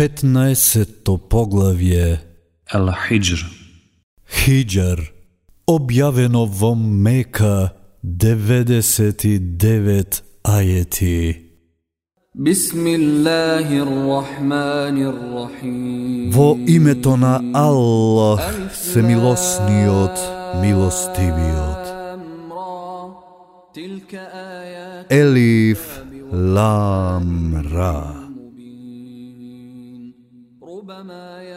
15 поглавје Al-Hijr, Хиджар објавено во Мека 99 ајети بسم الله الرحمن الرحيم Во името на Аллах, семилосниот, милостивиот. را تلك آيات Елиф, Лам, Ра.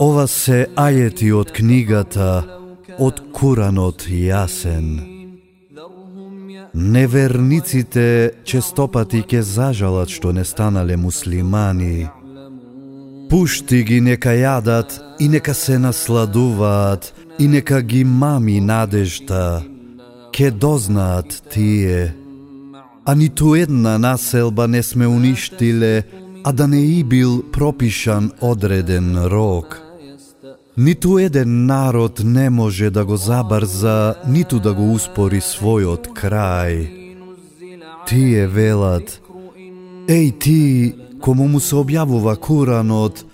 Ова се ајети од книгата од Куранот јасен. Неверниците честопати ке зажалат што не станале муслимани. Пушти ги нека јадат и нека се насладуваат и нека ги мами надежта. Ке дознаат тие. А ниту една населба не сме уништиле, а да не и бил пропишан одреден рок. Ниту еден народ не може да го забрза, ниту да го успори својот крај. Тие велат, Еј ти, кому му се објавува Куранот,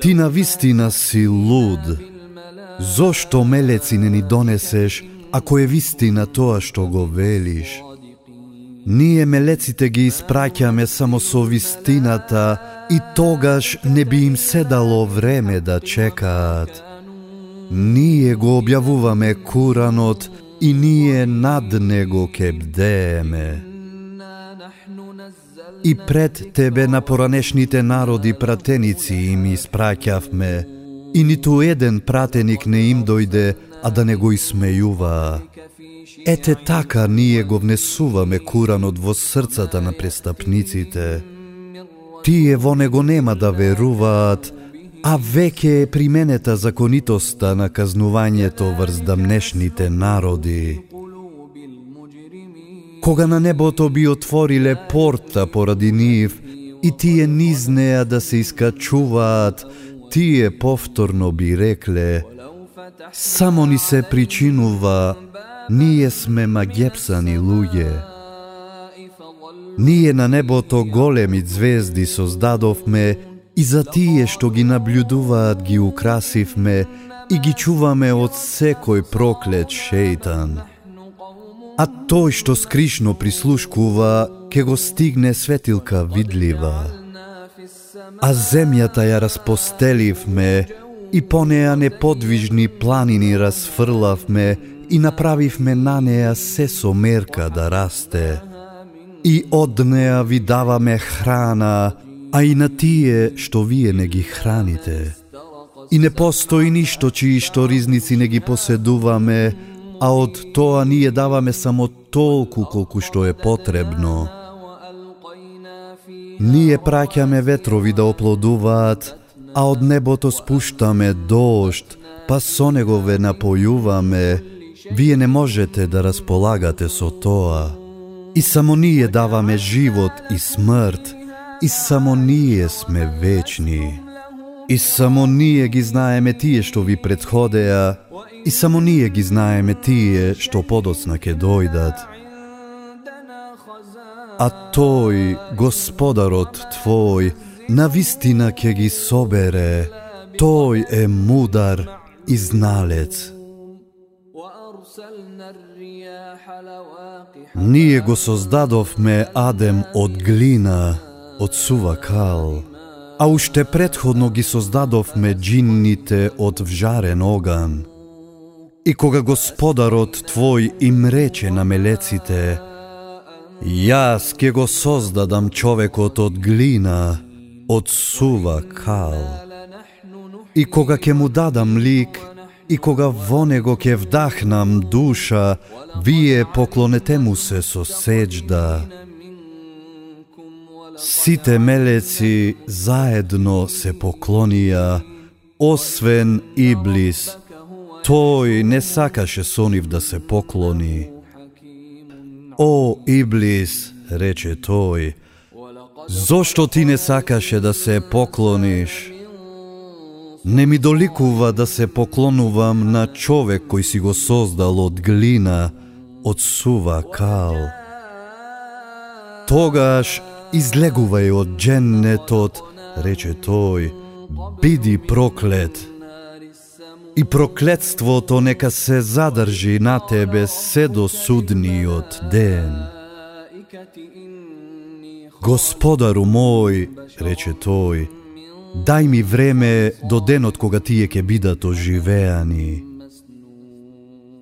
ти на вистина си луд. Зошто мелеци не ни донесеш, ако е вистина тоа што го велиш? Ние мелеците ги испраќаме само со вистината и тогаш не би им седало време да чекаат. Ние го објавуваме Куранот и ние над него ке бдееме. И пред тебе на поранешните народи пратеници им испраќавме, и ниту еден пратеник не им дојде, а да не го исмејуваа. Ете така ние го внесуваме Куранот во срцата на престапниците. Тие во него нема да веруваат, а веќе е применета законитоста на казнувањето врз дамнешните народи. Кога на небото би отвориле порта поради нив, и тие низнеа да се искачуваат, тие повторно би рекле, само ни се причинува, ние сме магепсани луѓе. Ние на небото големи звезди создадовме и за тие што ги наблюдуваат ги украсивме и ги чуваме од секој проклет шејтан. А тој што скришно прислушкува, ке го стигне светилка видлива. А земјата ја распостеливме и по неа неподвижни планини расфрлавме и направивме на неа се со мерка да расте. И од неа ви даваме храна, а и на тие што вие не ги храните. И не постои ништо чии што ризници не ги поседуваме, а од тоа ние даваме само толку колку што е потребно. Ние праќаме ветрови да оплодуваат, а од небото спуштаме дожд, па со него ве напојуваме. Вие не можете да располагате со тоа. И само ние даваме живот и смрт, и само ние сме вечни. И само ние ги знаеме тие што ви предходеа, и само ние ги знаеме тие што подоцна ќе дојдат. А тој, Господарот Твој, на вистина ке ги собере. Тој е мудар и зналец. Ние го создадовме Адем од глина, од сува кал, а уште предходно ги создадовме джинните од вжарен оган. И кога Господарот Твој им рече на мелеците, Јас ке го создадам човекот од глина, од сува кал. И кога ке му дадам лик, и кога во него ќе вдахнам душа, вие поклонете му се со седжда. Сите мелеци заедно се поклонија, освен Иблис. Тој не сакаше со нив да се поклони. О, Иблис, рече тој, зошто ти не сакаше да се поклониш? Не ми доликува да се поклонувам на човек кој си го создал од глина, од сува кал. Тогаш излегувај од дженнетот, рече тој, биди проклет. И проклетството нека се задржи на тебе се до судниот ден. Господару мој, рече тој, дај ми време до денот кога тие ќе бидат оживеани.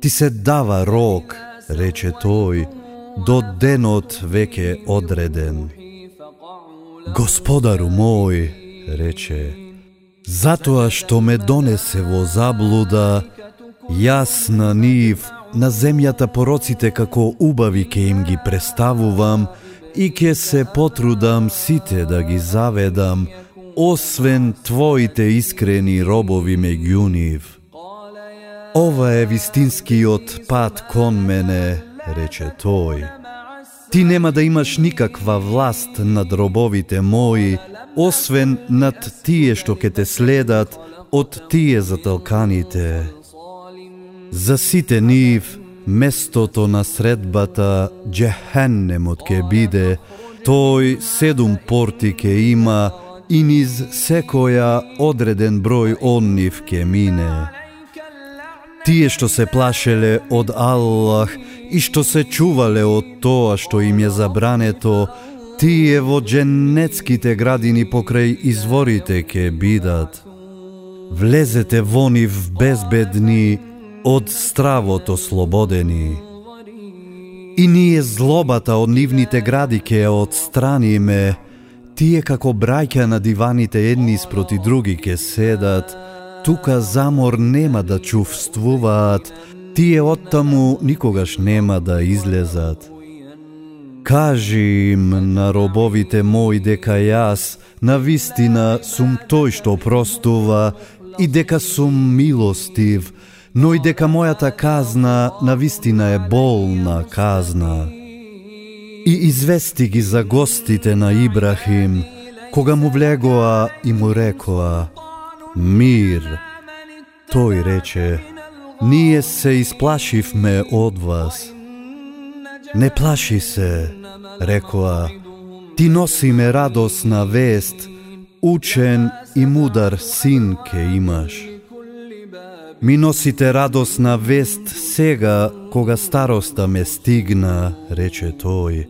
Ти се дава рок, рече тој, до денот веќе одреден. Господару мој, рече, затоа што ме донесе во заблуда, јас на нив, на земјата пороците како убави ке им ги представувам и ке се потрудам сите да ги заведам, освен твоите искрени робови меѓу нив. Ова е вистинскиот пат кон мене, рече тој. Ти нема да имаш никаква власт над робовите мои, освен над тие што ке те следат од тие затолканите. За сите нив, местото на средбата, джехеннемот ке биде, тој седум порти ке има и низ секоја одреден број оннив ке мине. Тие што се плашеле од Аллах и што се чувале од тоа што им е забрането, тие во дженнетските градини покрај изворите ке бидат. Влезете во нив безбедни, од стравото слободени. И ние злобата од нивните гради ке одстраниме, тие како браќа на диваните едни спроти други ке седат, тука замор нема да чувствуваат, тие оттаму никогаш нема да излезат. Кажи им на робовите мои дека јас на вистина сум тој што простува и дека сум милостив, но и дека мојата казна на вистина е болна казна. И извести ги за гостите на Ибрахим, кога му влегоа и му рекоа, Мир. Тој рече, ние се исплашивме од вас. Не плаши се, рекоа, ти носиме радосна вест, учен и мудар син ке имаш. Ми носите радосна вест сега, кога староста ме стигна, рече тој.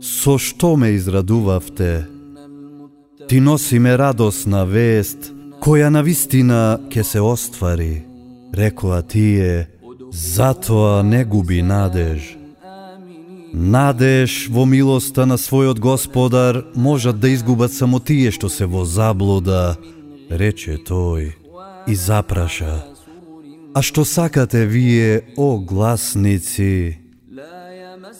Со што ме израдувавте? Ти носи ме радосна вест, која на вистина ќе се оствари. Рекоа тие, затоа не губи надеж. Надеж во милоста на својот господар можат да изгубат само тие што се во заблуда, рече тој и запраша. А што сакате вие, о гласници?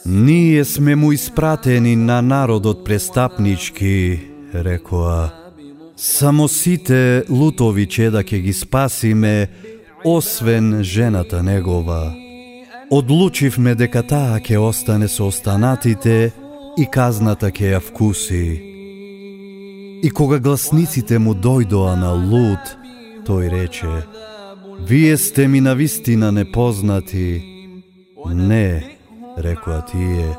Ние сме му испратени на народот престапнички, рекоа. Само сите лутови чеда ќе ги спасиме, освен жената негова. Одлучивме дека таа ќе остане со останатите и казната ќе ја вкуси. И кога гласниците му дојдоа на Лут, тој рече, Вие сте ми на вистина непознати. Не, рекоа тие,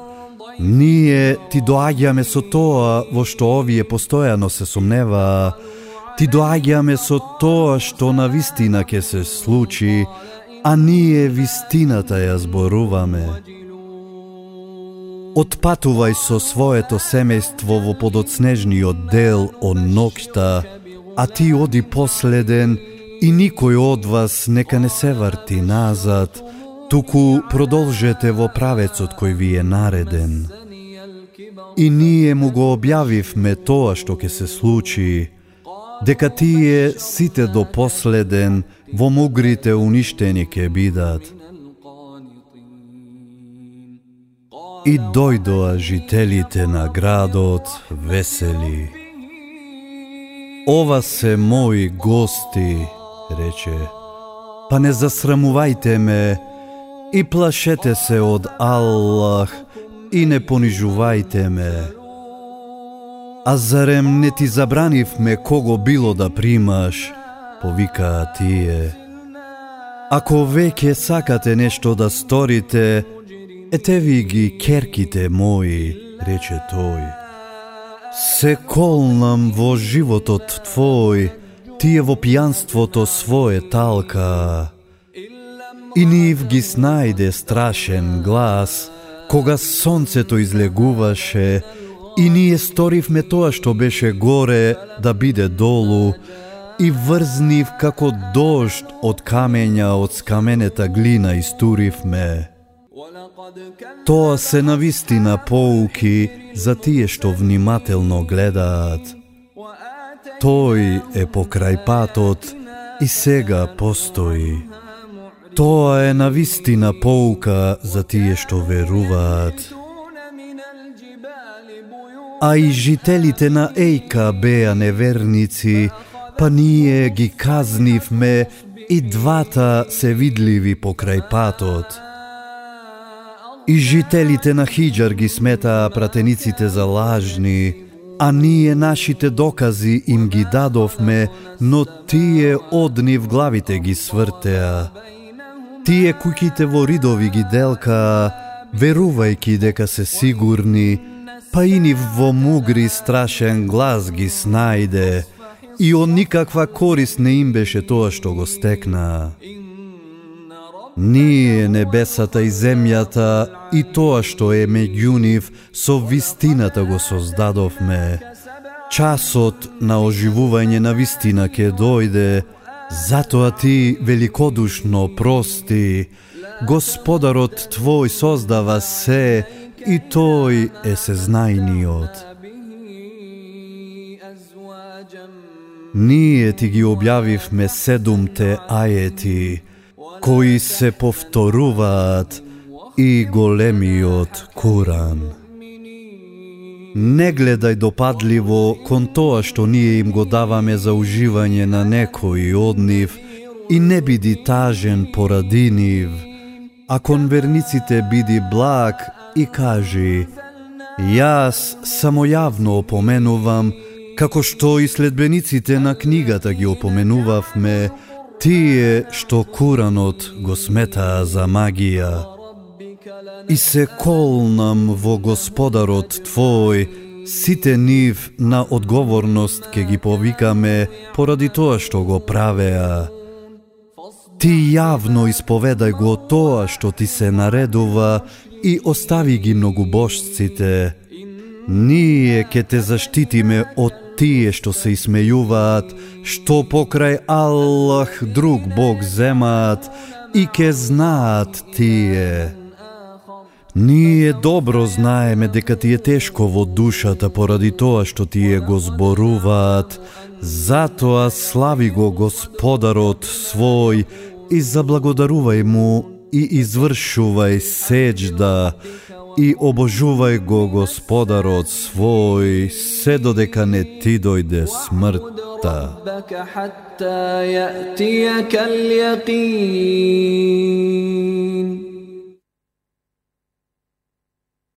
ние ти доаѓаме со тоа во што овие постојано се сумневаа, ти доаѓаме со тоа што на вистина ќе се случи, а ние вистината ја зборуваме. Отпатувај со своето семејство во подоцнежниот дел од ноќта, а ти оди последен и никој од вас нека не се врти назад, туку продолжете во правецот кој ви е нареден. И ние му го објавивме тоа што ќе се случи, дека тие сите до последен во мугрите уништени ќе бидат. И дојдоа жителите на градот весели. Ова се мои гости, рече, па не засрамувајте ме и плашете се од Аллах и не понижувајте ме. А зарем не ти забранивме кого било да примаш, повикаа тие. Ако веќе сакате нешто да сторите, ете ви ги керките мои, рече тој. Се колнам во животот Твој, Тие во пијанството свое талка. И нив ги снајде страшен глас, кога сонцето излегуваше, и ние сторивме тоа што беше горе да биде долу, и врзнив како дожд од камења од скаменета глина истуривме. Тоа се навистина поуки за тие што внимателно гледаат. Тој е покрај патот и сега постои. Тоа е навистина поука за тие што веруваат. А и жителите на Ејка беа неверници, па ние ги казнивме и двата се видливи покрај патот. И жителите на Хиджар ги сметаа пратениците за лажни, а ние нашите докази им ги дадовме, но тие од нив главите ги свртеа. Тие куќите во ридови ги делкаа, верувајки дека се сигурни, па и нив во мугри страшен глас ги снајде, и од никаква корис не им беше тоа што го стекнаа. Ние, небесата и земјата, и тоа што е меѓу нив, со вистината го создадовме. Часот на оживување на вистина ке дојде, затоа ти великодушно прости. Господарот Твој создава се, и Тој е сезнајниот. Ние ти ги објавивме седумте ајети, кои се повторуваат и големиот Куран. Не гледај допадливо кон тоа што ние им го даваме за уживање на некои од нив и не биди тажен поради нив, а кон верниците биди благ и кажи Јас само јавно опоменувам, како што и следбениците на книгата ги опоменувавме, тие што Куранот го сметаа за магија. И се колнам во Господарот Твој, сите нив на одговорност ке ги повикаме поради тоа што го правеа. Ти јавно исповедај го тоа што ти се наредува и остави ги многу многубожците. Ние ке те заштитиме од тие што се исмејуваат, што покрај Аллах друг Бог земаат и ке знаат тие. Ние добро знаеме дека ти е тешко во душата поради тоа што тие го зборуваат, затоа слави го Господарот свој и заблагодарувај му и извршувај сеџда и обожувај го Господарот свој се додека не ти дојде смртта. حتى يأتيك اليقين